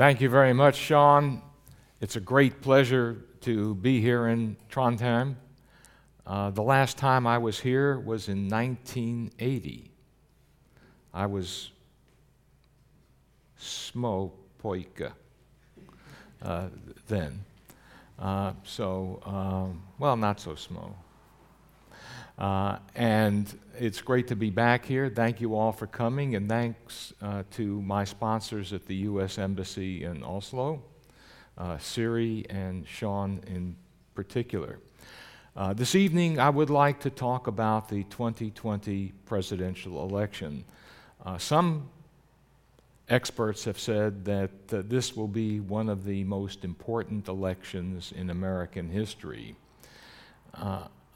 Thank you very much, Sean. It's a great pleasure to be here in Trondheim. Uh, the last time I was here was in 1980. I was små pojke uh, then. Uh, so, um, well, not so small. Uh, and it's great to be back here. Thank you all for coming, and thanks uh, to my sponsors at the U.S. Embassy in Oslo, uh, Siri and Sean in particular. Uh, this evening, I would like to talk about the 2020 presidential election. Uh, some experts have said that uh, this will be one of the most important elections in American history.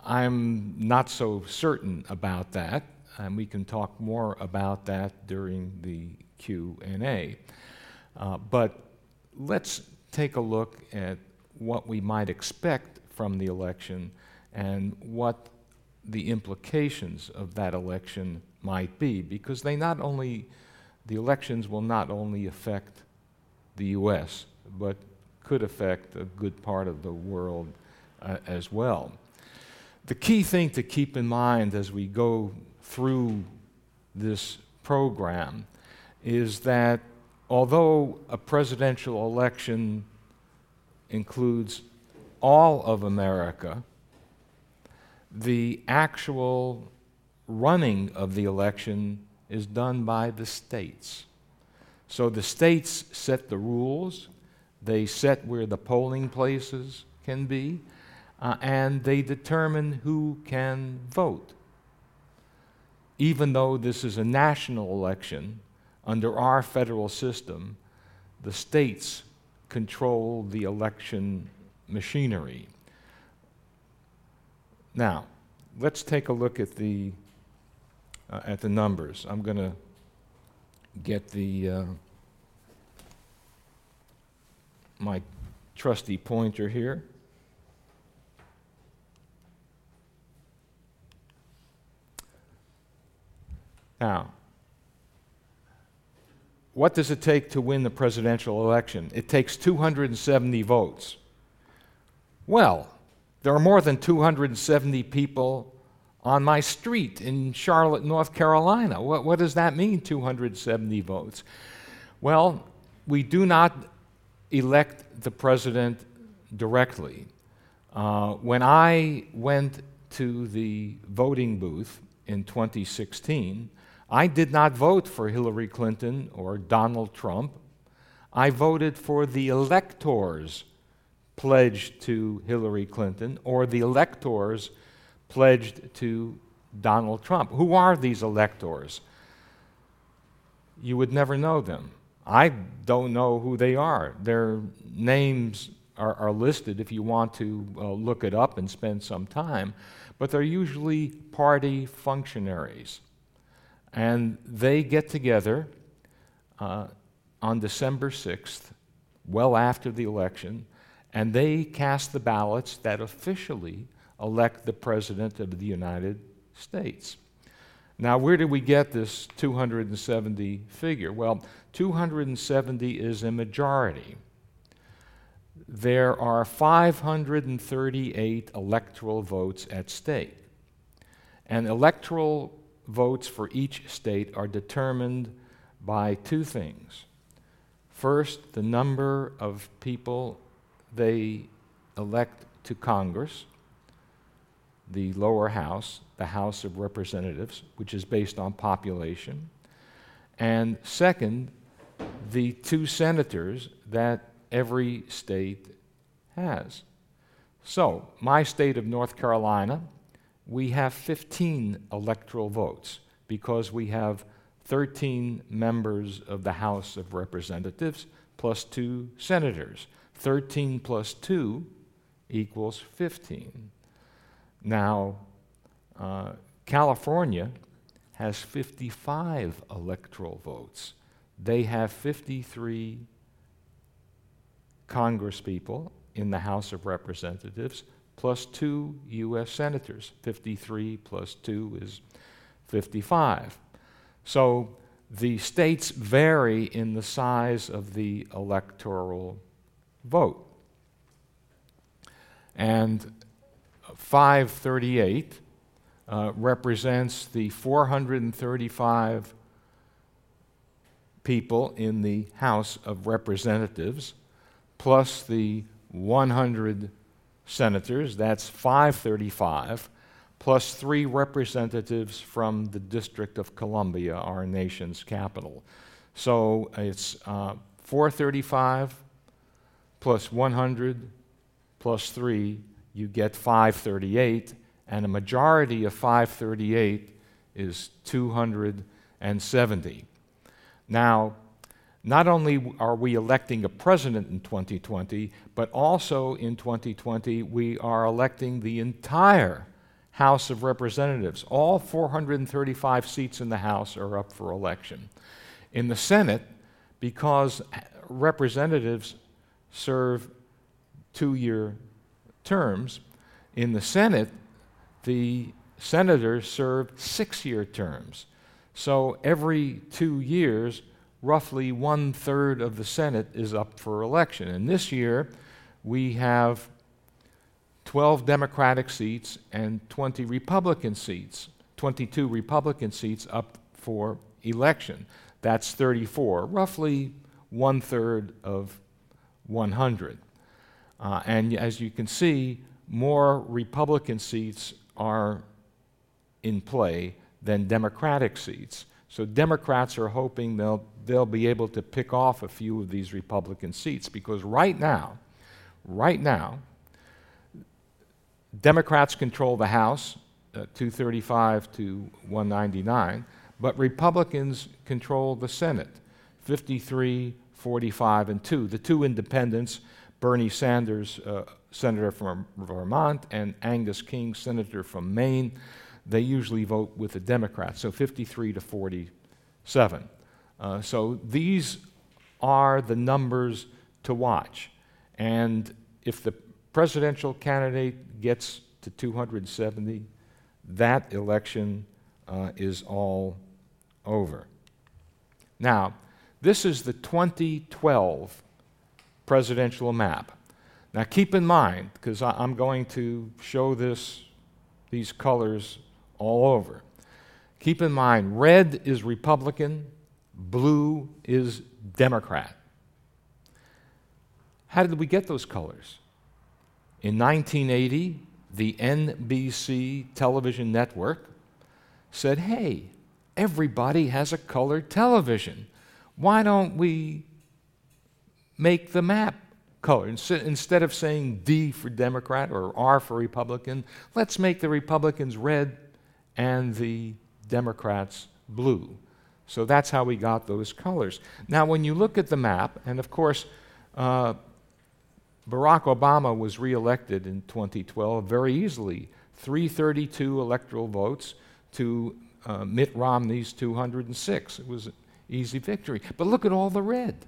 I'm not so certain about that, and we can talk more about that during the Q&A. Uh, but let's take a look at what we might expect from the election and what the implications of that election might be, because they not only, the elections will not only affect the U.S., but could affect a good part of the world uh, as well the key thing to keep in mind as we go through this program is that although a presidential election includes all of America, the actual running of the election is done by the states. So the states set the rules, they set where the polling places can be, uh, and they determine who can vote. Even though this is a national election, under our federal system, the states control the election machinery. Now, let's take a look at the, uh, at the numbers. I'm going to get the, uh, my trusty pointer here. Now, what does it take to win the presidential election? It takes 270 votes. Well, there are more than 270 people on my street in Charlotte, North Carolina. What, what does that mean, 270 votes? Well, we do not elect the president directly. Uh, when I went to the voting booth in 2016, I did not vote for Hillary Clinton or Donald Trump. I voted for the electors pledged to Hillary Clinton or the electors pledged to Donald Trump. Who are these electors? You would never know them. I don't know who they are. Their names are, are listed if you want to uh, look it up and spend some time, but they're usually party functionaries. And they get together uh, on December 6th, well after the election, and they cast the ballots that officially elect the President of the United States. Now, where did we get this 270 figure? Well, 270 is a majority. There are 538 electoral votes at stake. And electoral votes for each state are determined by two things. First, the number of people they elect to Congress, the lower house, the House of Representatives, which is based on population. And second, the two senators that every state has. So, my state of North Carolina we have 15 electoral votes because we have 13 members of the House of Representatives plus two senators. 13 plus 2 equals 15. Now, uh, California has 55 electoral votes. They have 53 congresspeople in the House of Representatives plus two U.S. senators. 53 plus 2 is 55. So the states vary in the size of the electoral vote. And 538 uh, represents the 435 people in the House of Representatives, plus the 100 senators, that's 535, plus three representatives from the District of Columbia, our nation's capital. So it's uh, 435 plus 100 plus 3, you get 538, and a majority of 538 is 270. Now, not only are we electing a president in 2020, but also in 2020 we are electing the entire House of Representatives. All 435 seats in the House are up for election. In the Senate, because representatives serve two year terms, in the Senate, the senators serve six year terms. So every two years, roughly one third of the Senate is up for election. And this year, we have 12 Democratic seats and 20 Republican seats, 22 Republican seats up for election. That's 34, roughly one third of 100. Uh, and as you can see, more Republican seats are in play than Democratic seats. So Democrats are hoping they'll, they'll be able to pick off a few of these Republican seats because right now, right now, Democrats control the House, uh, 235 to 199, but Republicans control the Senate, 53, 45, and 2. The two independents, Bernie Sanders, uh, senator from Vermont, and Angus King, senator from Maine, they usually vote with the Democrats, so 53 to 47. Uh, so these are the numbers to watch. And if the presidential candidate gets to 270, that election uh, is all over. Now, this is the 2012 presidential map. Now, keep in mind, because I'm going to show this, these colors all over. Keep in mind, red is Republican, blue is Democrat. How did we get those colors? In 1980, the NBC television network said, hey, everybody has a colored television. Why don't we make the map color? Instead of saying D for Democrat or R for Republican, let's make the Republicans red and the Democrats blue. So that's how we got those colors. Now, when you look at the map, and of course, uh, Barack Obama was reelected in 2012 very easily 332 electoral votes to uh, Mitt Romney's 206. It was an easy victory. But look at all the red.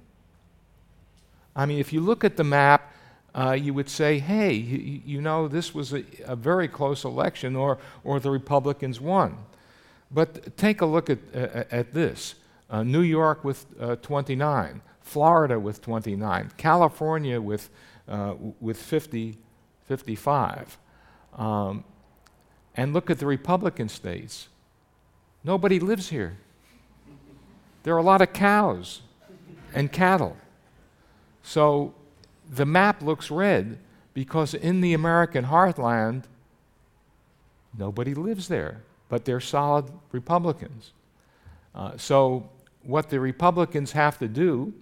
I mean, if you look at the map, uh, you would say, hey, you, you know, this was a, a, very close election, or, or the Republicans won. But take a look at, uh, at this uh, New York with uh, 29, Florida with 29, California with, uh, with 50, 55. Um, and look at the Republican states. Nobody lives here. There are a lot of cows and cattle. So the map looks red because in the American heartland, nobody lives there, but they're solid Republicans. Uh, so, what the Republicans have to do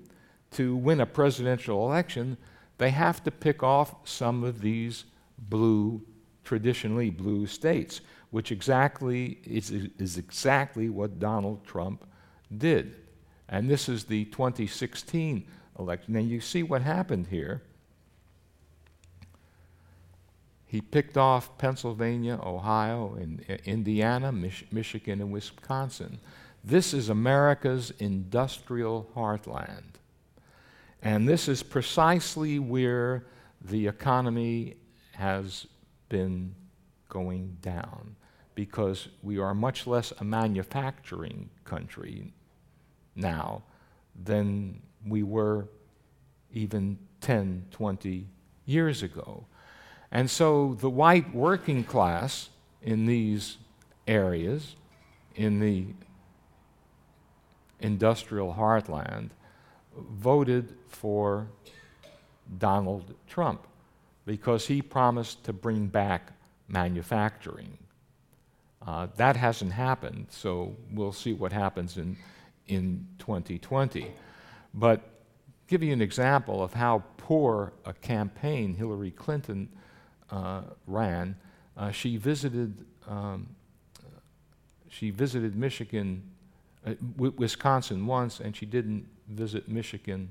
to win a presidential election, they have to pick off some of these blue, traditionally blue states, which exactly is, is exactly what Donald Trump did. And this is the 2016 election. And you see what happened here. He picked off Pennsylvania, Ohio, and Indiana, Mich- Michigan, and Wisconsin. This is America's industrial heartland. And this is precisely where the economy has been going down because we are much less a manufacturing country now than we were even 10, 20 years ago. And so the white working class in these areas, in the industrial heartland, voted for Donald Trump because he promised to bring back manufacturing. Uh, that hasn't happened, so we'll see what happens in, in 2020. But give you an example of how poor a campaign Hillary Clinton uh, ran. Uh, she visited um, she visited Michigan, uh, Wisconsin once, and she didn't visit Michigan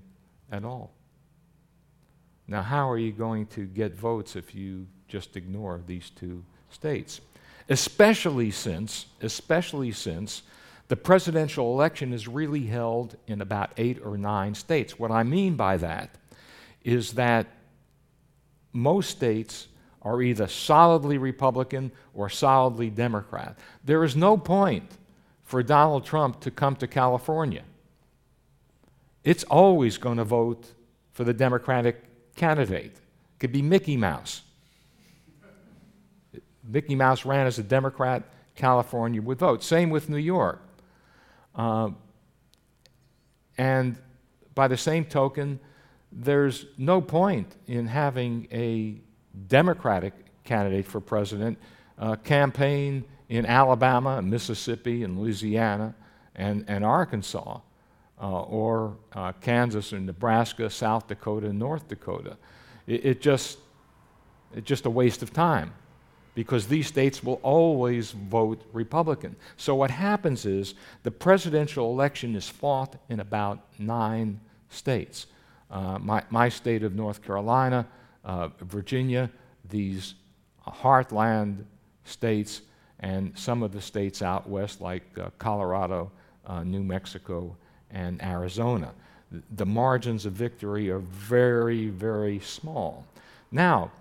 at all. Now, how are you going to get votes if you just ignore these two states? Especially since, especially since the presidential election is really held in about eight or nine states. What I mean by that is that most states are either solidly Republican or solidly Democrat. There is no point for Donald Trump to come to California. It's always going to vote for the Democratic candidate. It could be Mickey Mouse. Mickey Mouse ran as a Democrat, California would vote. Same with New York. Uh, and by the same token, there's no point in having a Democratic candidate for president uh, campaign in Alabama, and Mississippi, and Louisiana, and, and Arkansas, uh, or uh, Kansas, or Nebraska, South Dakota, and North Dakota. It, it just, it's just a waste of time because these states will always vote Republican. So what happens is the presidential election is fought in about nine states. Uh, my, my state of North Carolina, uh, Virginia, these heartland states, and some of the states out west like uh, Colorado, uh, New Mexico, and Arizona. The margins of victory are very, very small. Now,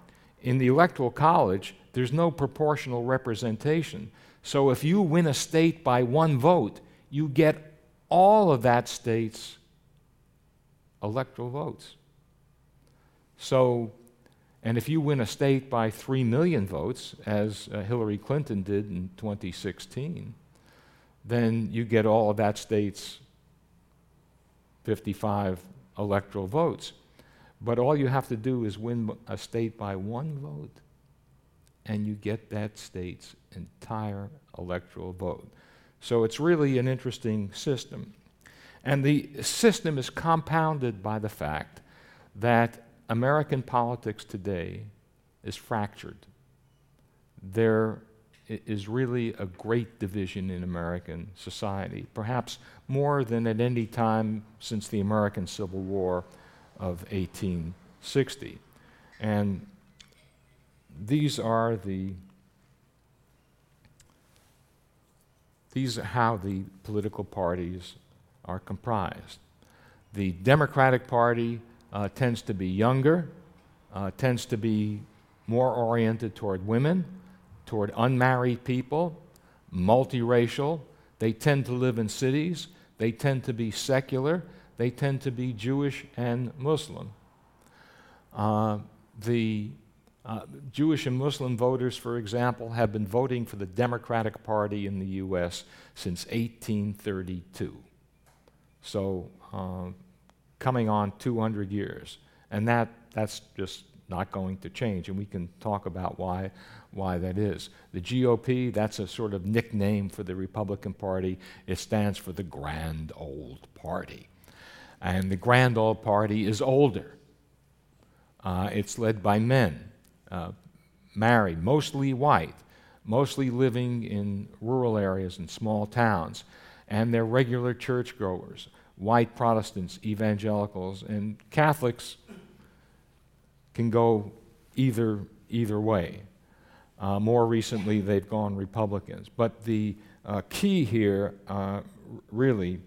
in the Electoral College, there's no proportional representation. So if you win a state by one vote, you get all of that state's electoral votes. So, and if you win a state by 3 million votes, as uh, Hillary Clinton did in 2016, then you get all of that state's 55 electoral votes. But all you have to do is win a state by one vote and you get that state's entire electoral vote. So it's really an interesting system. And the system is compounded by the fact that American politics today is fractured. There is really a great division in American society, perhaps more than at any time since the American Civil War of 1860. And these are the these are how the political parties are comprised. The Democratic Party uh, tends to be younger, uh, tends to be more oriented toward women, toward unmarried people, multiracial. They tend to live in cities. They tend to be secular. They tend to be Jewish and Muslim. Uh, the uh, Jewish and Muslim voters, for example, have been voting for the Democratic Party in the U.S. since 1832. So, uh, coming on 200 years. And that, that's just not going to change. And we can talk about why, why that is. The GOP, that's a sort of nickname for the Republican Party. It stands for the Grand Old Party. And the Grand Old Party is older. Uh, it's led by men uh, married, mostly white, mostly living in rural areas and small towns. And they're regular churchgoers, white Protestants, evangelicals, and Catholics can go either, either way. Uh, more recently, they've gone Republicans. But the uh, key here, uh, really,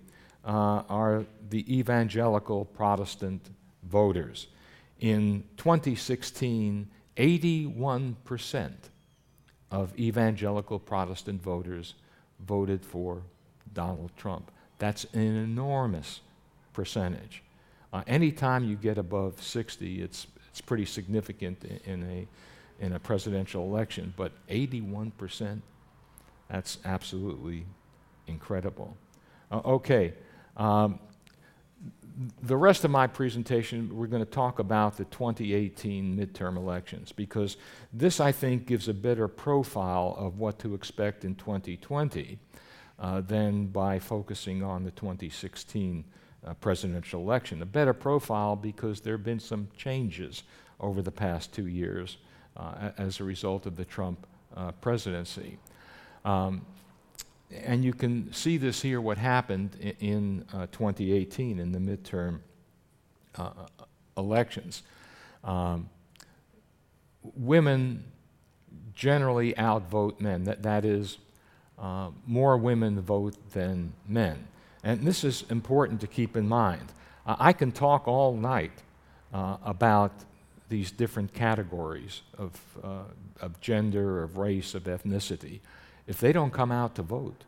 uh, are the evangelical Protestant voters. In 2016, 81% of evangelical Protestant voters voted for Donald Trump. That's an enormous percentage. Uh, anytime you get above 60, it's, it's pretty significant in a, in a presidential election, but 81%, that's absolutely incredible. Uh, okay, um, the rest of my presentation, we're going to talk about the 2018 midterm elections because this, I think, gives a better profile of what to expect in 2020 uh, than by focusing on the 2016 uh, presidential election. A better profile because there have been some changes over the past two years uh, as a result of the Trump uh, presidency. Um, and you can see this here, what happened in, uh, 2018 in the midterm uh, elections. Um, women generally outvote men. That, that is, uh, more women vote than men. And this is important to keep in mind. I can talk all night uh, about these different categories of, uh, of gender, of race, of ethnicity. If they don't come out to vote,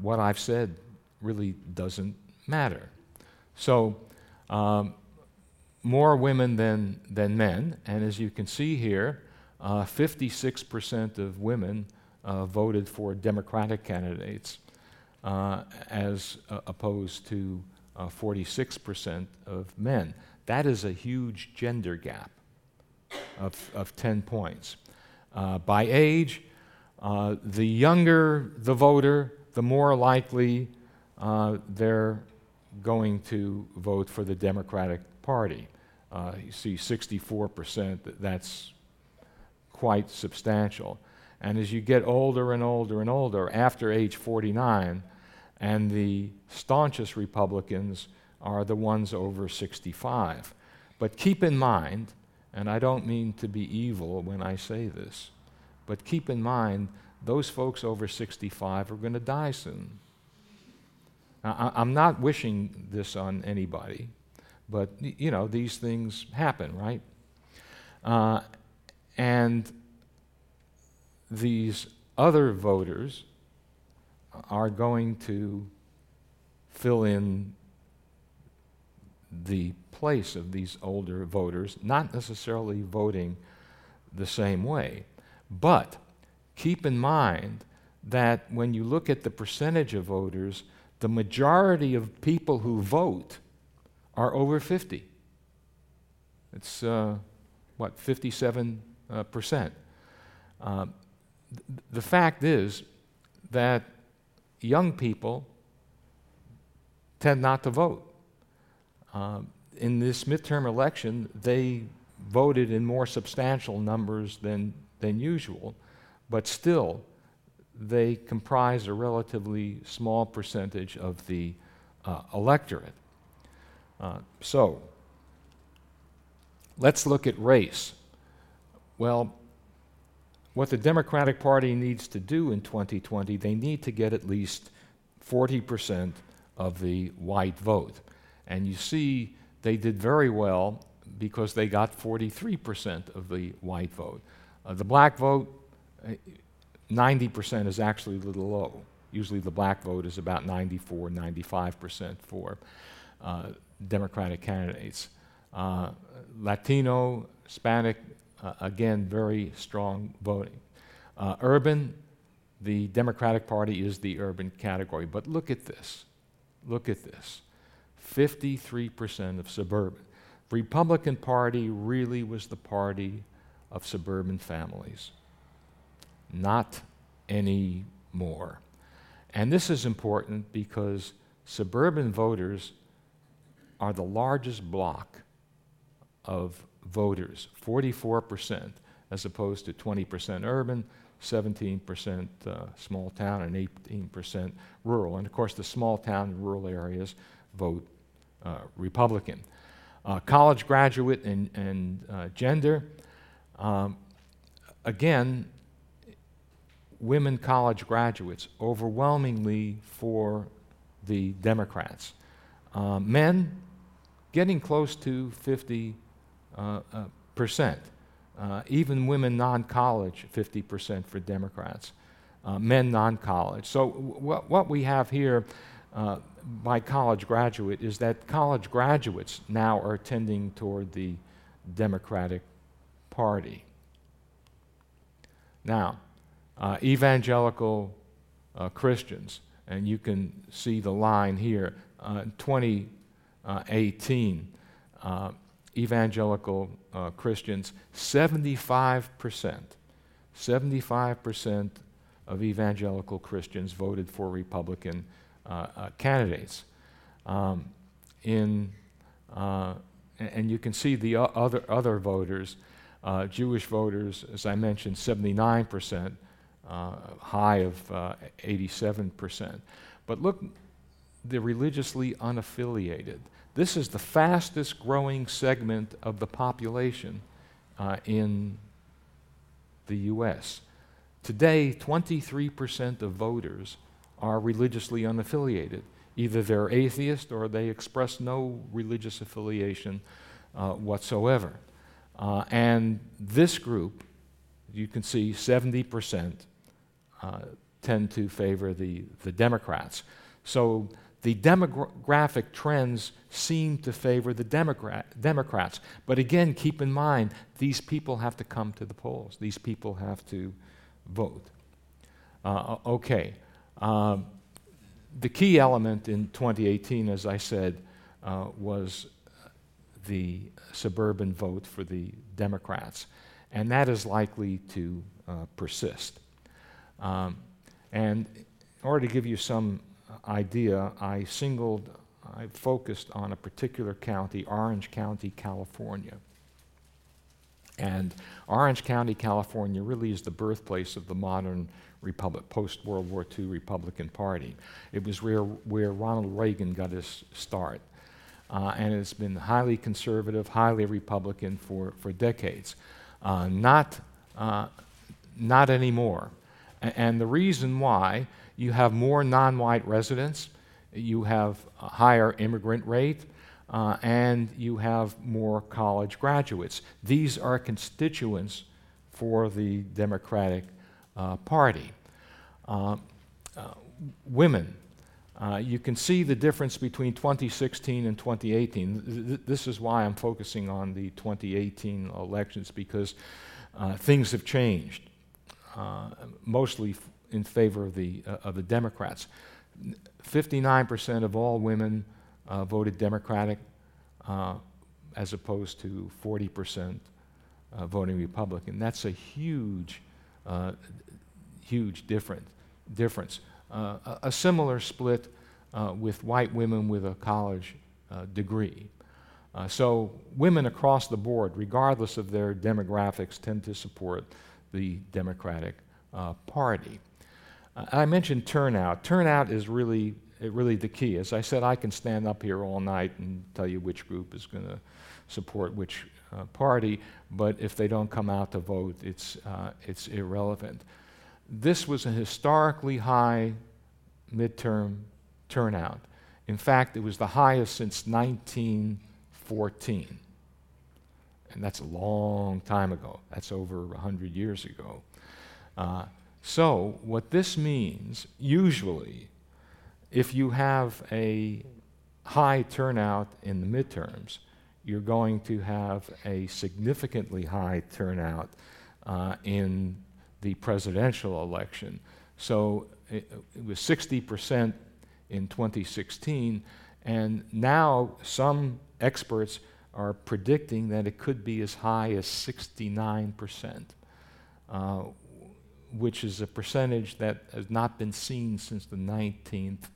what I've said really doesn't matter. So, um, more women than, than men, and as you can see here, uh, 56% of women uh, voted for Democratic candidates, uh, as uh, opposed to 46% uh, of men. That is a huge gender gap of, of 10 points. Uh, by age, uh, the younger the voter, the more likely uh, they're going to vote for the Democratic Party. Uh, you see 64%, that's quite substantial. And as you get older and older and older, after age 49, and the staunchest Republicans are the ones over 65. But keep in mind, and I don't mean to be evil when I say this, but keep in mind those folks over 65 are going to die soon. Now, I, am not wishing this on anybody, but you know, these things happen, right? Uh, and these other voters are going to fill in the place of these older voters, not necessarily voting the same way. But keep in mind that when you look at the percentage of voters, the majority of people who vote are over 50. It's, uh, what, 57. Uh, percent. Uh, th- the fact is that young people tend not to vote. Uh, in this midterm election, they voted in more substantial numbers than, than usual, but still, they comprise a relatively small percentage of the uh, electorate. Uh, so, let's look at race. Well, what the Democratic Party needs to do in 2020, they need to get at least 40% of the white vote. And you see, they did very well because they got 43% of the white vote. Uh, the black vote, 90% uh, is actually a little low. Usually the black vote is about 94, 95% for uh, Democratic candidates. Uh, Latino, Hispanic, uh, again, very strong voting. Uh, urban, the Democratic Party is the urban category. But look at this. Look at this. 53% of suburban. Republican Party really was the party of suburban families. Not anymore. And this is important because suburban voters are the largest block of voters, 44%, as opposed to 20% urban, 17% uh, small town, and 18% rural. And of course, the small town and rural areas vote Republican. Uh, college graduate and, and uh, gender, um, again, women college graduates overwhelmingly for the Democrats. Uh, men getting close to 50 uh, uh, percent. Uh, even women non college, 50% for Democrats. uh, men non college. So, w- what we have here uh, by college graduate is that college graduates now are tending toward the Democratic Party. Now, uh, evangelical uh, Christians, and you can see the line here, uh, 2018, uh, evangelical uh, Christians, 75%, 75% of evangelical Christians voted for Republican candidates. Um, in, uh, and you can see the other, other voters, uh, Jewish voters, as I mentioned, 79%, uh, high of 87%. But look, the religiously unaffiliated. This is the fastest growing segment of the population uh, in the U.S. Today, 23% of voters are religiously unaffiliated. Either they're atheist or they express no religious affiliation uh, whatsoever. Uh, and this group, you can see 70% uh, tend to favor the, the Democrats. So the demographic trends seem to favor the Democrat, Democrats. But again, keep in mind, these people have to come to the polls, these people have to vote. Uh, okay. Um, the key element in 2018, as I said, uh, was the suburban vote for the Democrats, and that is likely to uh, persist. Um, and in order to give you some idea, I singled, I focused on a particular county, Orange County, California. And Orange County, California, really is the birthplace of the modern Republic, post World War II Republican Party. It was where, where Ronald Reagan got his start. Uh, and it's been highly conservative, highly Republican for, for decades. Uh, not, uh, not anymore. A- and the reason why you have more non white residents, you have a higher immigrant rate, uh, and you have more college graduates. These are constituents for the Democratic uh, Party. Uh, uh, women, uh, you can see the difference between 2016 and 2018. Th- this is why I'm focusing on the 2018 elections because uh, things have changed, uh, mostly f- in favor of the, of the Democrats. 59% of all women voted Democratic, as opposed to 40% voting Republican. That's a huge huge difference. difference. Uh, a, similar split uh, with white women with a college uh, degree. Uh, so women across the board, regardless of their demographics, tend to support the Democratic uh, Party. Uh, I mentioned turnout. Turnout is really, really the key. As I said, I can stand up here all night and tell you which group is going to support which party, but if they don't come out to vote, it's, it's irrelevant. This was a historically high midterm turnout. In fact, it was the highest since 1914. And that's a long time ago. That's over 100 years ago. Uh, so, what this means, usually, if you have a high turnout in the midterms, you're going to have a significantly high turnout uh, in the presidential election. So it, it was 60% in 2016, and now some experts are predicting that it could be as high as 69%, uh, which is a percentage that has not been seen since the 19th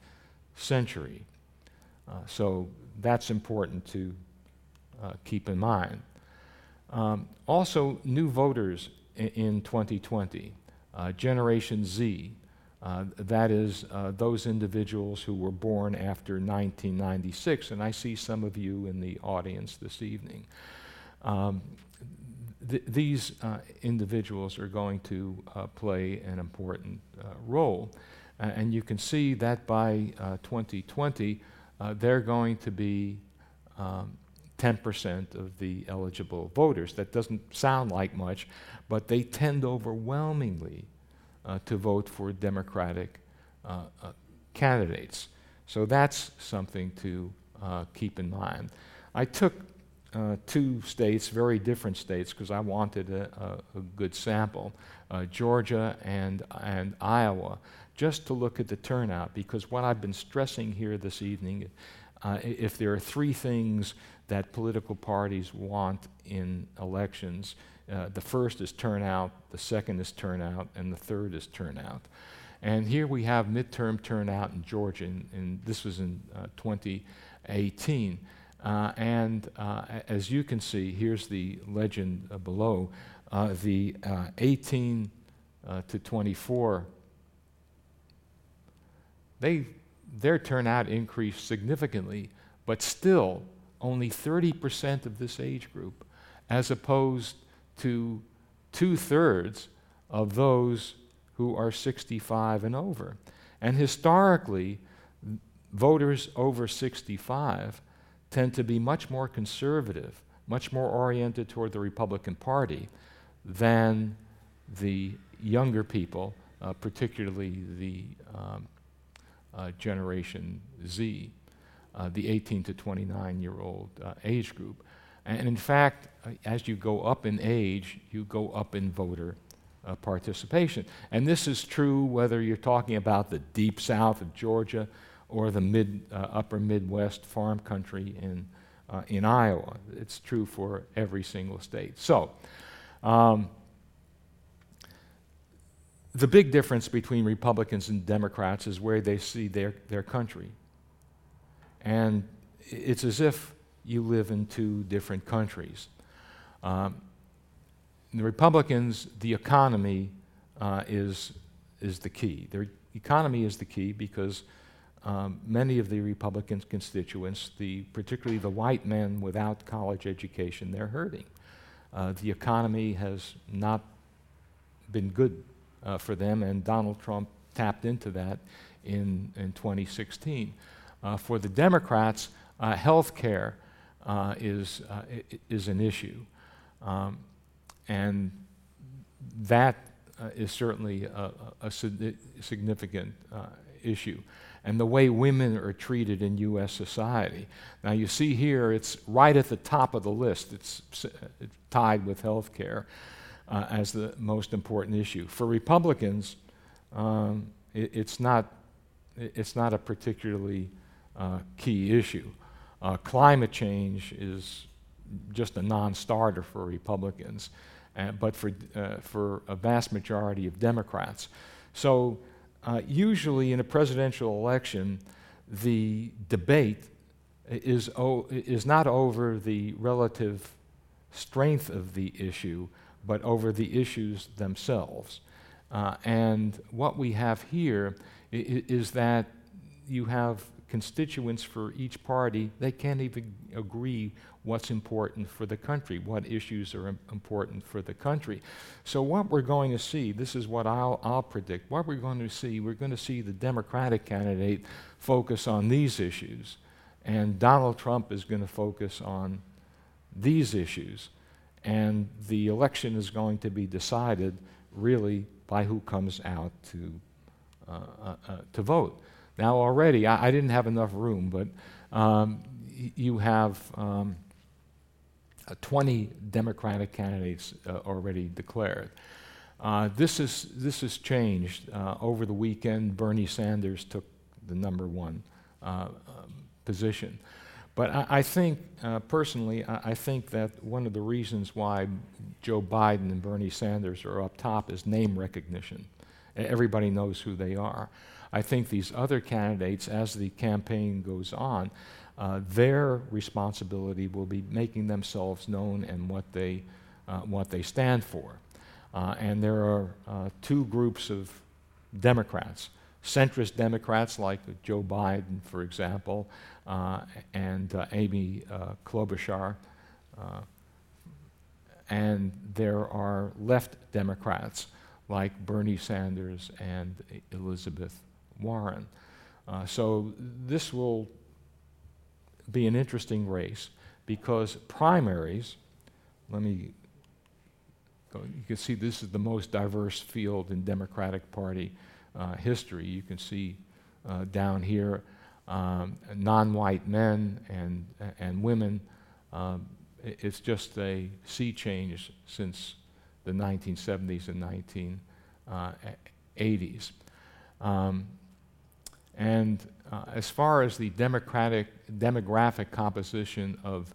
century. Uh, so that's important to uh, keep in mind. Um, also, new voters in 2020. Uh, Generation Z, uh, that is, uh, those individuals who were born after 1996, and I see some of you in the audience this evening. Um, th- these uh, individuals are going to uh, play an important uh, role, and you can see that by 2020, they're going to be um, 10% of the eligible voters. That doesn't sound like much, but they tend overwhelmingly uh, to vote for Democratic uh, uh, candidates. So that's something to uh, keep in mind. I took uh, two states, very different states, because I wanted a, a, a good sample uh, Georgia and, and Iowa, just to look at the turnout. Because what I've been stressing here this evening, if there are three things that political parties want in elections, uh, the first is turnout, the second is turnout, and the third is turnout. And here we have midterm turnout in Georgia, and, this was in uh, 2018. Uh, and uh, as you can see, here's the legend uh, below uh, the uh, 18 to 24. They, their turnout increased significantly, but still only 30% of this age group, as opposed to two thirds of those who are 65 and over. And historically, voters over 65 tend to be much more conservative, much more oriented toward the Republican Party than the younger people, uh, particularly the um, uh, Generation Z, uh, the 18 to 29 year old uh, age group. And in fact, uh, as you go up in age, you go up in voter uh, participation. And this is true whether you're talking about the deep south of Georgia or the mid, uh, upper Midwest farm country in, uh, in Iowa. It's true for every single state. So, um, the big difference between Republicans and Democrats is where they see their, their country. And it's as if you live in two different countries. Um, the Republicans, the economy uh, is, is the key. The economy is the key because um, many of the Republican constituents, the, particularly the white men without college education, they're hurting. Uh, the economy has not been good uh, for them, and Donald Trump tapped into that in, in 2016. Uh, for the Democrats, uh, health care uh, is, uh, is an issue. Um, and that is certainly a, a significant issue. And the way women are treated in U.S. society. Now, you see here, it's right at the top of the list. It's, it's tied with health care uh, as the most important issue. For Republicans, um, it, it's, not, it's not a particularly uh, key issue. Uh, climate change is just a non starter for Republicans uh, but for, uh, for a vast majority of Democrats. So, uh, usually in a presidential election, the debate is, o- is not over the relative strength of the issue, but over the issues themselves. Uh, and what we have here is that you have constituents for each party, they can't even agree what's important for the country, what issues are important for the country. So, what we're going to see, this is what I'll, I'll predict, what we're going to see, we're going to see the Democratic candidate focus on these issues, and Donald Trump is going to focus on these issues. And the election is going to be decided really by who comes out to, uh, uh, uh, to vote. Now, already, I, I didn't have enough room, but um, y- you have um, uh, 20 Democratic candidates uh, already declared. Uh, this, is, this has changed. Uh, over the weekend, Bernie Sanders took the number one uh, um, position. But I, I think, uh, personally, I, I, think that one of the reasons why Joe Biden and Bernie Sanders are up top is name recognition. Everybody knows who they are. I think these other candidates, as the campaign goes on, uh, their responsibility will be making themselves known and what they, uh, what they stand for. Uh, and there are uh, two groups of Democrats centrist Democrats like Joe Biden, for example, uh, and uh, Amy Klobuchar. and there are left Democrats like Bernie Sanders and Elizabeth Warren. Uh, so this will be an interesting race because primaries, let me you can see this is the most diverse field in Democratic Party uh, history. You can see uh, down here um, non-white men and, and women. Um, it's just a sea change since the 1970s and 1980s. Uh, um, and uh, as far as the democratic demographic composition of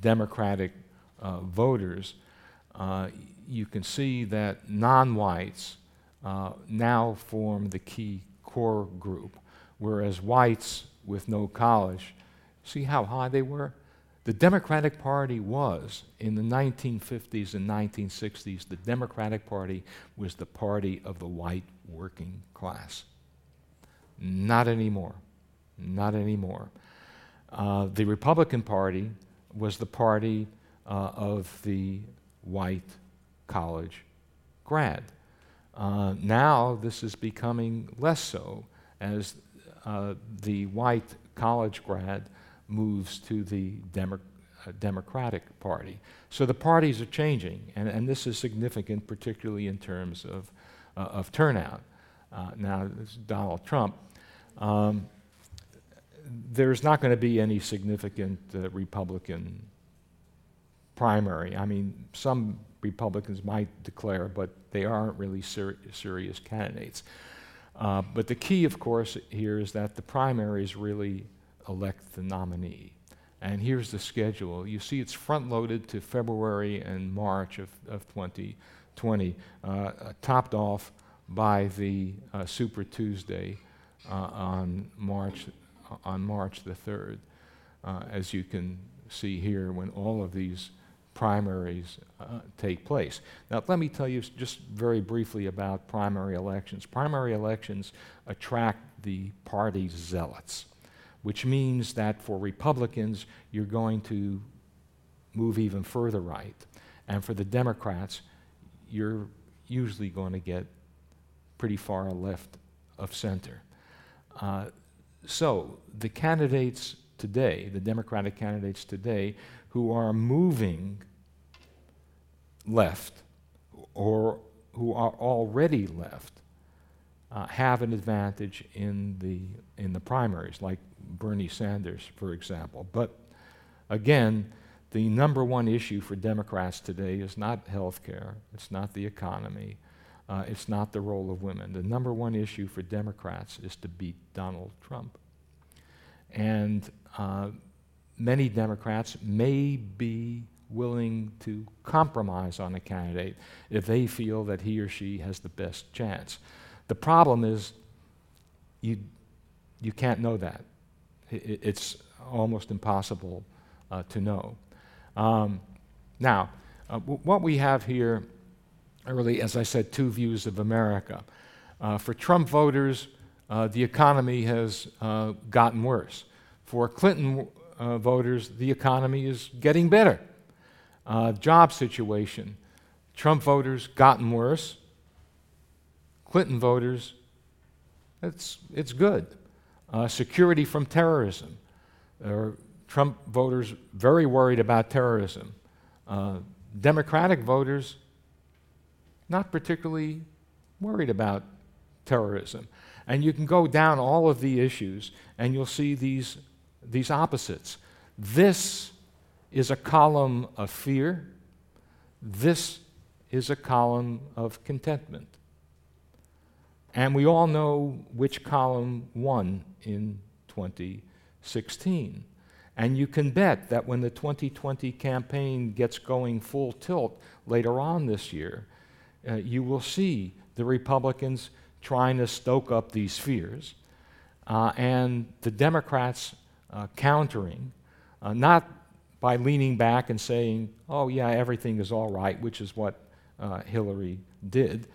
Democratic uh, voters, uh, you can see that non-whites uh, now form the key core group, whereas whites with no college, see how high they were? The Democratic Party was, in the 1950s and 1960s, the Democratic Party was the party of the white working class. Not anymore. Not anymore. Uh, the Republican Party was the party uh, of the white college grad. Uh, now this is becoming less so as uh, the white college grad moves to the Demo- uh, Democratic Party. So the parties are changing, and, and this is significant, particularly in terms of, uh, of turnout. Now, Donald Trump. Um, there's not going to be any significant uh, Republican primary. I mean, some Republicans might declare, but they aren't really ser- serious candidates. Uh, but the key, of course, here is that the primaries really elect the nominee. And here's the schedule. You see, it's front loaded to February and March of, of 2020, uh, topped off by the uh, Super Tuesday uh, on March on March the 3rd, uh, as you can see here, when all of these primaries uh, take place. Now, let me tell you just very briefly about primary elections. Primary elections attract the party's zealots which means that for Republicans, you're going to move even further right. And for the Democrats, you're usually going to get pretty far left of center. So the candidates today, the Democratic candidates today, who are moving left or who are already left, uh, have an advantage in the, in the primaries, like Bernie Sanders, for example. But again, the number one issue for Democrats today is not health care, it's not the economy, uh, it's not the role of women. The number one issue for Democrats is to beat Donald Trump. And uh, many Democrats may be willing to compromise on a candidate if they feel that he or she has the best chance. The problem is you, you can't know that it's almost impossible uh, to know. Um, now, uh, w- what we have here really, as I said, two views of America. Uh, for Trump voters, uh, the economy has uh, gotten worse. For Clinton uh, voters, the economy is getting better. job situation, Trump voters gotten worse. Clinton voters, it's, it's good uh, security from terrorism. Trump voters very worried about terrorism. Uh, Democratic voters not particularly worried about terrorism. And you can go down all of the issues and you'll see these, these opposites. This is a column of fear. This is a column of contentment. And we all know which column won in 2016. And you can bet that when the 2020 campaign gets going full tilt later on this year, uh, you will see the Republicans trying to stoke up these fears uh, and the Democrats uh, countering, uh, not by leaning back and saying, oh, yeah, everything is all right, which is what uh, Hillary did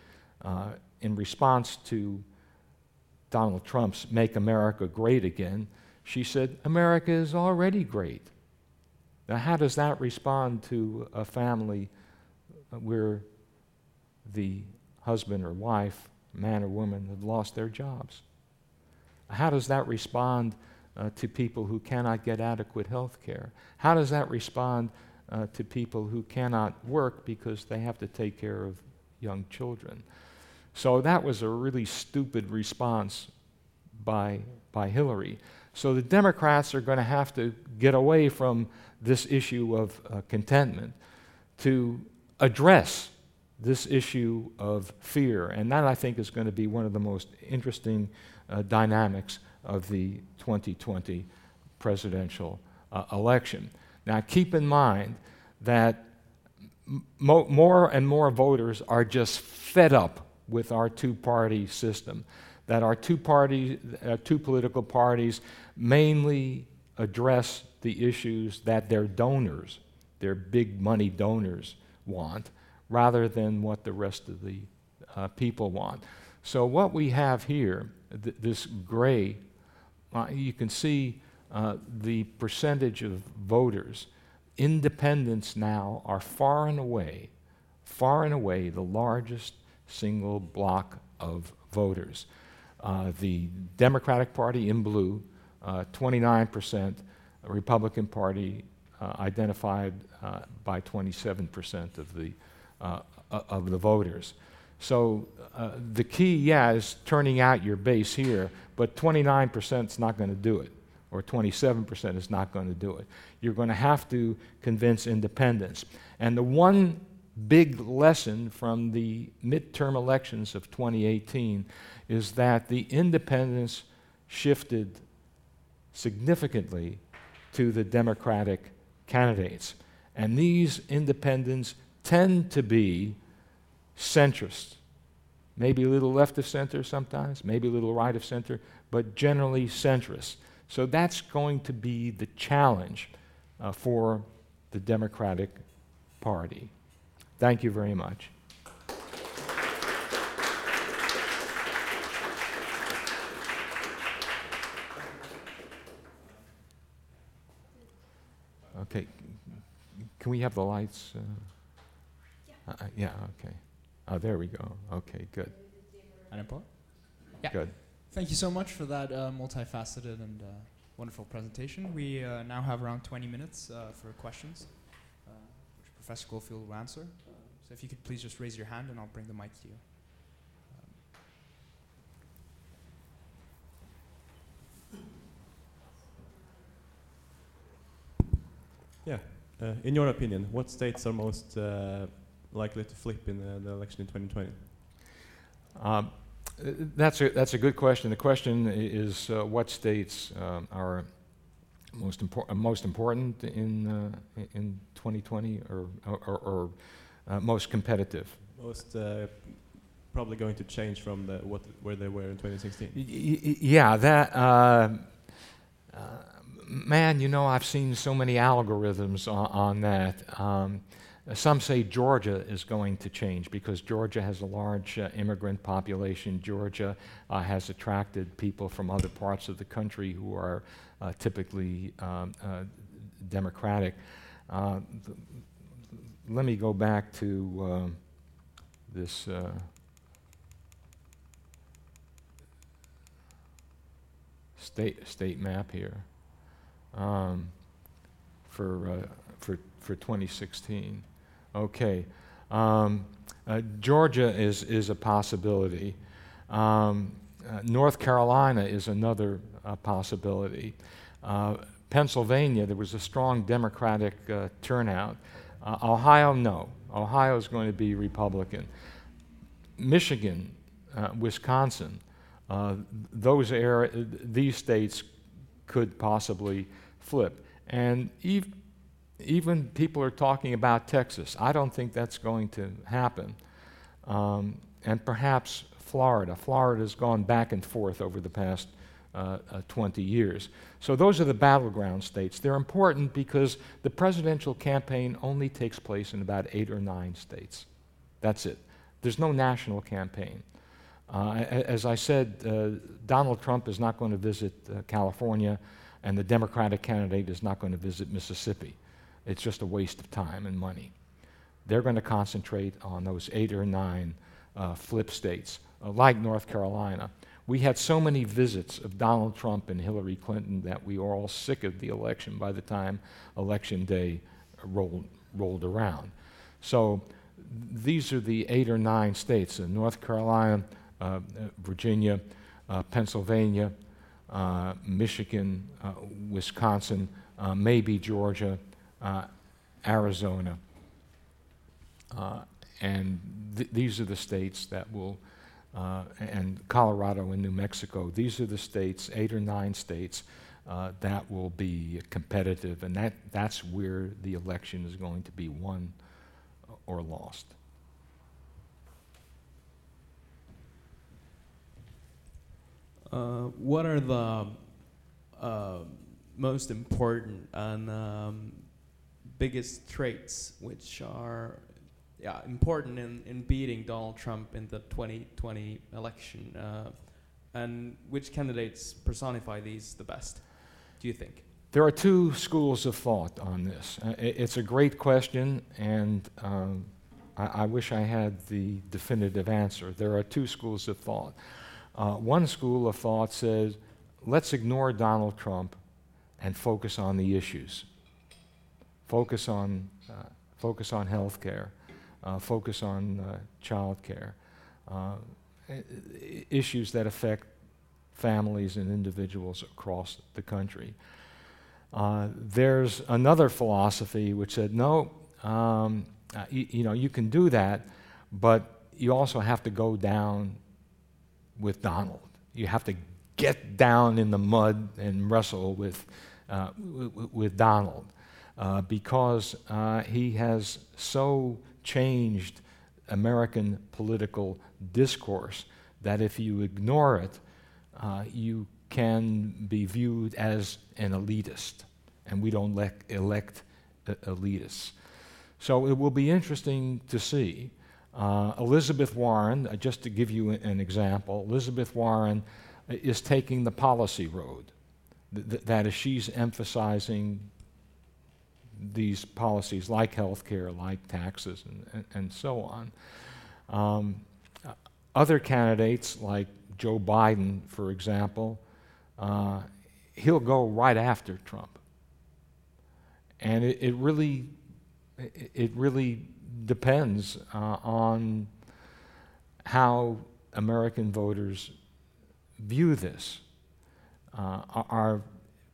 in response to Donald Trump's Make America Great Again, she said, America is already great. Now, how does that respond to a family where the husband or wife, man or woman, have lost their jobs? How does that respond uh, to people who cannot get adequate health care? How does that respond uh, to people who cannot work because they have to take care of young children. So that was a really stupid response by, by Hillary. So the Democrats are going to have to get away from this issue of uh, contentment to address this issue of fear. And that, I think, is going to be one of the most interesting uh, dynamics of the 2020 presidential uh, election. Now, keep in mind that mo- more and more voters are just fed up with our two party system, that our two, party, uh, two political parties mainly address the issues that their donors, their big money donors, want, rather than what the rest of the uh, people want. So, what we have here, th- this gray, uh, you can see uh, the percentage of voters. Independents now are far and away, far and away the largest single block of voters. Uh, the Democratic Party in blue, 29%, uh, Republican Party uh, identified by 27% of the, Uh, uh, of the voters. So uh, the key, yeah, is turning out your base here, but 29% is not going to do it or 27% is not going to do it. You're going to have to convince independents. And the one big lesson from the midterm elections of 2018 is that the independents shifted significantly to the Democratic candidates. And these independents tend to be centrist. Maybe a little left of center sometimes, maybe a little right of center, but generally centrist. So that's going to be the challenge uh, for the Democratic Party. Thank you very much. Okay, can we have the lights? Uh. Uh, yeah, okay. Oh, there we go. Okay, good. Yeah. Good. Thank you so much for that uh, multifaceted and uh, wonderful presentation. We uh, now have around 20 minutes uh, for questions, uh, which Professor Goldfield will answer. so if you could please just raise your hand and I'll bring the mic to you. Yeah. Uh, in your opinion, what states are most uh, likely to flip in the, the election in 2020? Um, that's a, that's a good question. The question is uh, what states um, are most, impor- uh, most important in, uh, in 2020 or, or, or uh, most competitive? Most probably going to change from the, what, where they were in 2016. Y- yeah, that man, you know, I've seen so many algorithms on, on that. Um, some say Georgia is going to change because Georgia has a large uh, immigrant population. Georgia uh, has attracted people from other parts of the country who are uh, typically um, uh, Democratic. Uh, th- let me go back to um, this. Uh, state, state map here um, for, uh, for, for 2016. Okay. Um, uh, Georgia is, is a possibility. Um, uh, North Carolina is another uh, possibility. Uh, Pennsylvania, there was a strong Democratic uh, turnout. Ohio, no. Ohio is going to be Republican. Michigan, Wisconsin, those er- these states could possibly flip. And ev- even people are talking about Texas. I don't think that's going to happen. Um, and perhaps Florida. Florida has gone back and forth over the past uh, uh, 20 years. So those are the battleground states. They're important because the presidential campaign only takes place in about eight or nine states. That's it. There's no national campaign. Uh, as I said, uh, Donald Trump is not going to visit uh, California and the Democratic candidate is not going to visit Mississippi. It's just a waste of time and money. They're going to concentrate on those eight or nine uh, flip states, uh, like North Carolina. We had so many visits of Donald Trump and Hillary Clinton that we were all sick of the election by the time election day rolled, rolled around. So these are the eight or nine states uh, North Carolina, uh, Virginia, uh, Pennsylvania, uh, Michigan, Wisconsin, maybe Georgia, uh, Arizona. Uh, and th- these are the states that will, uh, and Colorado and New Mexico, these are the states, eight or nine states, uh, that will be competitive, and that, that's where the election is going to be won or lost. Uh, what are the uh, most important and um, biggest traits which are yeah, important in, in beating Donald Trump in the 2020 election? Uh, and which candidates personify these the best, do you think? There are two schools of thought on this. Uh, it's a great question, and um, I, I wish I had the definitive answer. There are two schools of thought. Uh, one school of thought says, let's ignore Donald Trump and focus on the issues. Focus on, uh, focus on health care, uh, focus on uh, child care, uh, issues that affect families and individuals across the country. Uh, there's another philosophy which said, no, um, uh, y- you know, you can do that, but you also have to go down with Donald. You have to get down in the mud and wrestle with, uh, w- w- with Donald uh, because uh, he has so changed American political discourse that if you ignore it, uh, you can be viewed as an elitist, and we don't lec- elect e- elitists. So it will be interesting to see. Uh, Elizabeth Warren, uh, just to give you an example, Elizabeth Warren uh, is taking the policy road. Th- that is, she's emphasizing these policies like health care, like taxes, and, and, and so on. Um, other candidates, like Joe Biden, for example, uh, he'll go right after Trump. And it, it really, it, it really depends uh, on how American voters view this. Uh, are,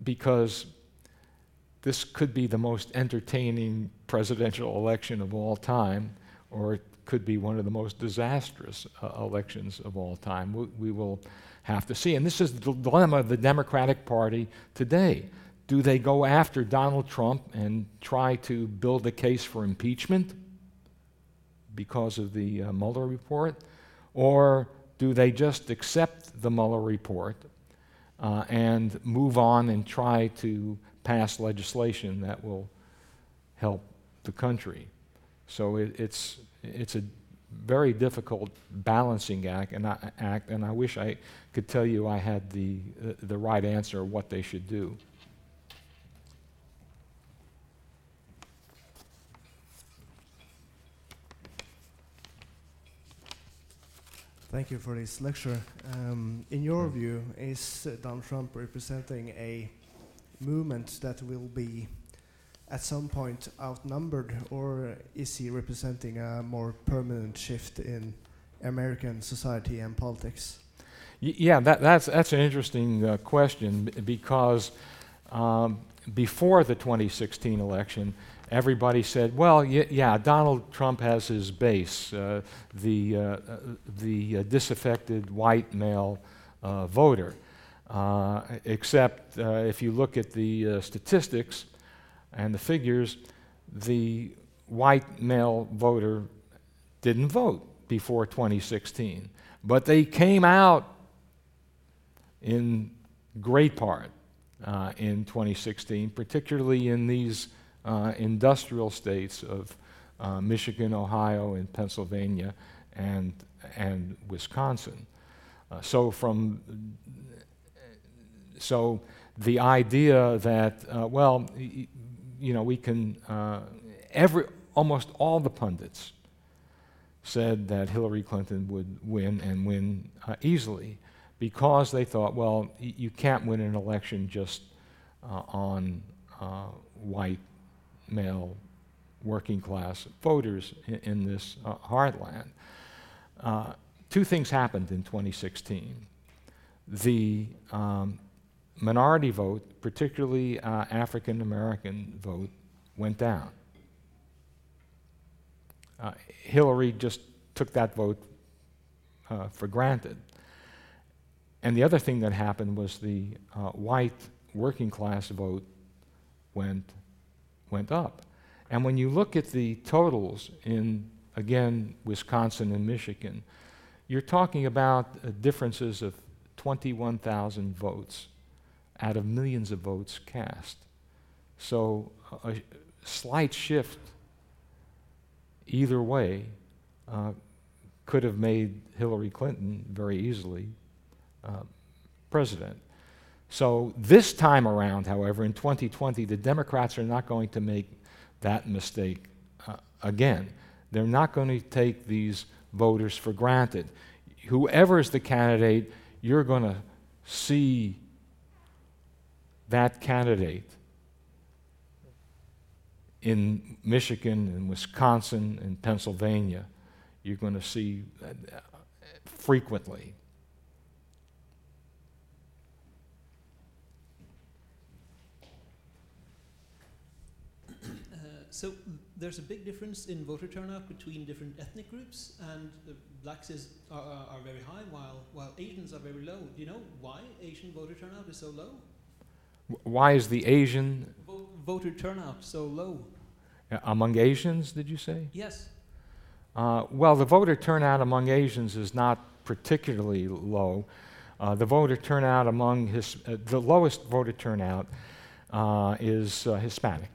because this could be the most entertaining presidential election of all time, or it could be one of the most disastrous uh, elections of all time. We, we will have to see. And this is the dilemma of the Democratic Party today. Do they go after Donald Trump and try to build a case for impeachment because of the uh, Mueller report? Or do they just accept the Mueller report uh, and move on and try to pass legislation that will help the country? So it, it's, it's a very difficult balancing act and, I, act, and I wish I could tell you I had the, uh, the right answer of what they should do. Thank you for this lecture. Um, in your view, is Donald Trump representing a movement that will be at some point outnumbered, or is he representing a more permanent shift in American society and politics? Yeah, that, that's, that's an interesting uh, question because um, before the 2016 election, everybody said, well, yeah, Donald Trump has his base, uh, the, uh, uh, the uh, disaffected white male uh, voter. Uh, except uh, if you look at the uh, statistics and the figures, the white male voter didn't vote before 2016. But they came out in great part uh, in 2016, particularly in these uh, industrial states of Michigan, Ohio, and Pennsylvania, and, and Wisconsin. So from so the idea that uh, well, you know, we can uh, every almost all the pundits said that Hillary Clinton would win and win uh, easily because they thought, well, y- you can't win an election just uh, on uh, white male working class voters in, in this uh, heartland. Two things happened in 2016. The um, minority vote, particularly uh, African American vote, went down. Uh, Hillary just took that vote uh, for granted. And the other thing that happened was the uh, white working class vote went, went up. And when you look at the totals in, again, Wisconsin and Michigan, you're talking about uh, differences of 21,000 votes out of millions of votes cast. So a, slight shift either way uh, could have made Hillary Clinton very easily uh, president. So this time around, however, in 2020, the Democrats are not going to make that mistake uh, again. They're not going to take these voters for granted. Whoever is the candidate, you're going to see that candidate in Michigan and Wisconsin and Pennsylvania. You're going to see uh, frequently. So there's a big difference in voter turnout between different ethnic groups, and uh, blacks is, are, are, are very high, while, while Asians are very low. Do you know why Asian voter turnout is so low? Why is the Asian Vo- voter turnout so low? among Asians, did you say? Yes. Uh, well, the voter turnout among Asians is not particularly low. Uh, the voter turnout among his, uh, the lowest voter turnout uh, is uh, Hispanic.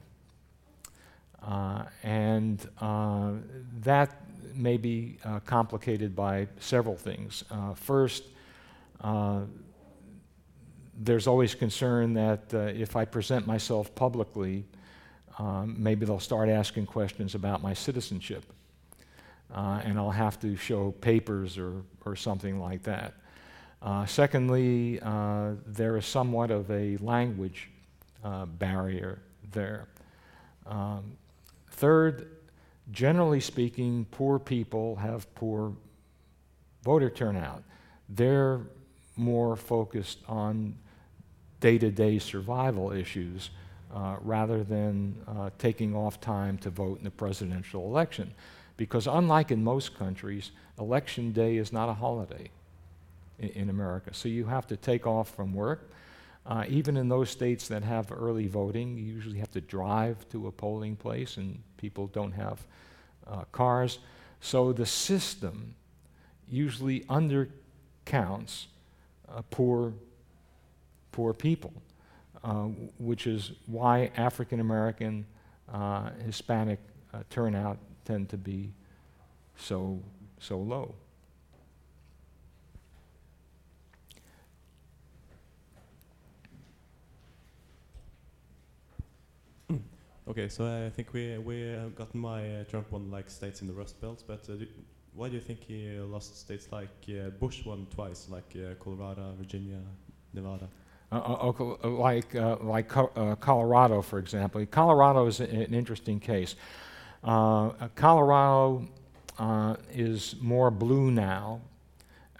Uh, and uh, that may be uh, complicated by several things. Uh, first, uh, there's always concern that uh, if I present myself publicly, um, maybe they'll start asking questions about my citizenship. Uh, and I'll have to show papers or, or something like that. Uh, secondly, uh, there is somewhat of a language uh, barrier there. Um, third, generally speaking, poor people have poor voter turnout. They're more focused on day to day survival issues uh, rather than uh, taking off time to vote in the presidential election. Because, unlike in most countries, election day is not a holiday in, in America. So, you have to take off from work. Uh, even in those states that have early voting, you usually have to drive to a polling place, and people don't have uh, cars. So, the system usually undercounts uh, poor, poor people, uh, which is why African American, uh, Hispanic uh, turnout tend to be so, so low. Okay, so I think we we have gotten why uh, Trump won like states in the Rust Belt, but uh, do, why do you think he uh, lost states like uh, Bush won twice, like uh, Colorado, Virginia, Nevada? Uh, uh, uh, like like Co- Colorado, for example. Colorado is an interesting case. Colorado is more blue now,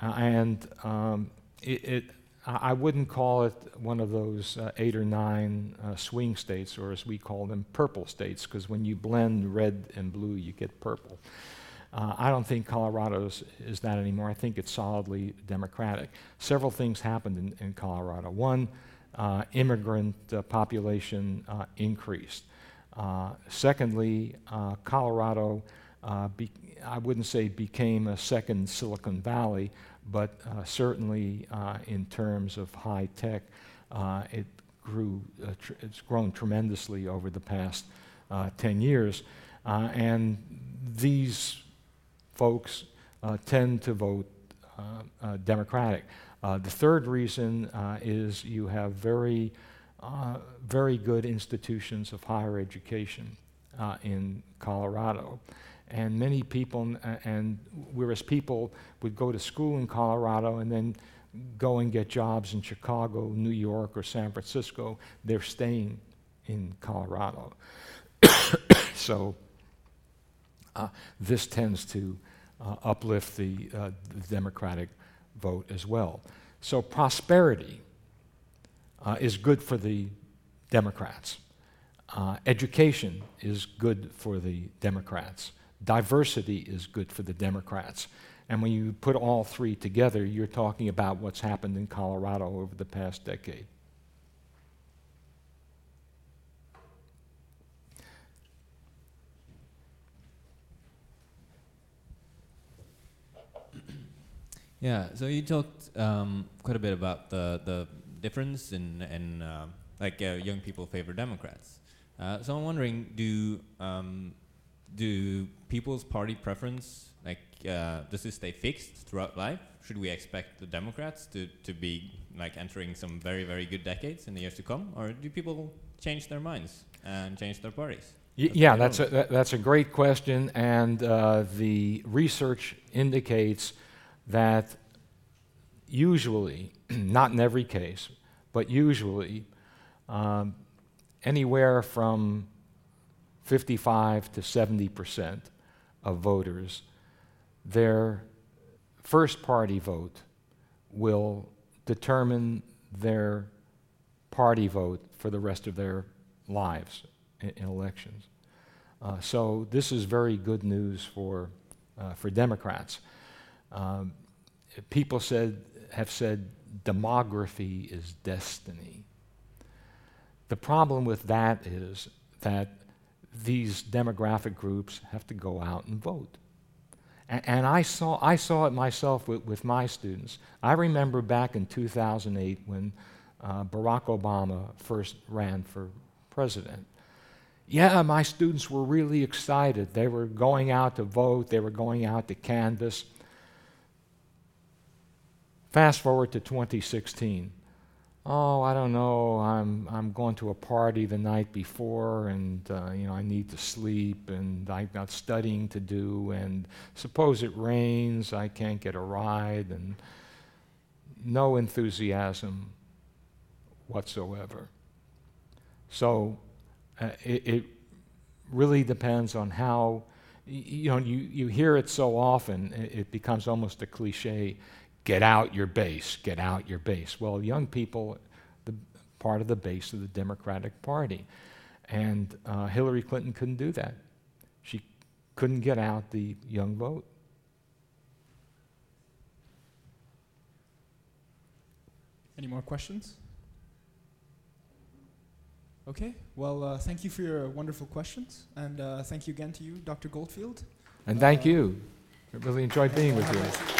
and um, it, it I I wouldn't call it one of those uh, eight or nine uh, swing states, or as we call them, purple states, because when you blend red and blue, you get purple. Uh, I don't think Colorado is, that anymore. I think it's solidly Democratic. Several things happened in, in Colorado. One, uh, immigrant uh, population uh, increased. Uh, secondly, uh, Colorado, be, I wouldn't say became a second Silicon Valley, but certainly in terms of high tech, it grew. Tr- it's grown tremendously over the past uh, 10 years, and these folks uh, tend to vote uh, uh, Democratic. Uh, the third reason uh, is you have very, very good institutions of higher education in Colorado. And many people, and whereas people would go to school in Colorado and then go and get jobs in Chicago, New York, or San Francisco, they're staying in Colorado. so uh, this tends to uplift the, uh, the Democratic vote as well. So prosperity uh, is good for the Democrats. Uh, education is good for the Democrats. Diversity is good for the Democrats. And when you put all three together, you're talking about what's happened in Colorado over the past decade. Yeah, so you talked um, quite a bit about the, the difference in, in uh, like uh, young people favor Democrats. Uh, so I'm wondering, do um, do people's party preference like uh, does it stay fixed throughout life? Should we expect the Democrats to, to be like entering some very very good decades in the years to come, or do people change their minds and change their parties? Y- yeah, that's a, that, that's a great question, and uh, the research indicates that usually, not in every case, but usually, um, anywhere from 55 to 70 percent of voters, their first party vote will determine their party vote for the rest of their lives in, in elections. Uh, so this is very good news for, uh, for Democrats. Um, people said, have said demography is destiny. The problem with that is that these demographic groups have to go out and vote. And, and I, saw, I saw it myself with, with my students. I remember back in 2008 when uh, Barack Obama first ran for president. Yeah, my students were really excited. They were going out to vote, they were going out to canvass. Fast forward to 2016. Oh, I don't know. I'm, I'm going to a party the night before, and uh, you know I need to sleep, and I've got studying to do, and suppose it rains, I can't get a ride, and no enthusiasm whatsoever. So uh, it, it really depends on how you know you, you hear it so often it, it becomes almost a cliche get out your base get out your base well young people the part of the base of the democratic party and uh, hillary clinton couldn't do that she couldn't get out the young vote Any more questions? Okay, well, uh, thank you for your wonderful questions, and uh, thank you again to you, Dr. Goldfield. and thank Uh, you i really enjoyed being with you.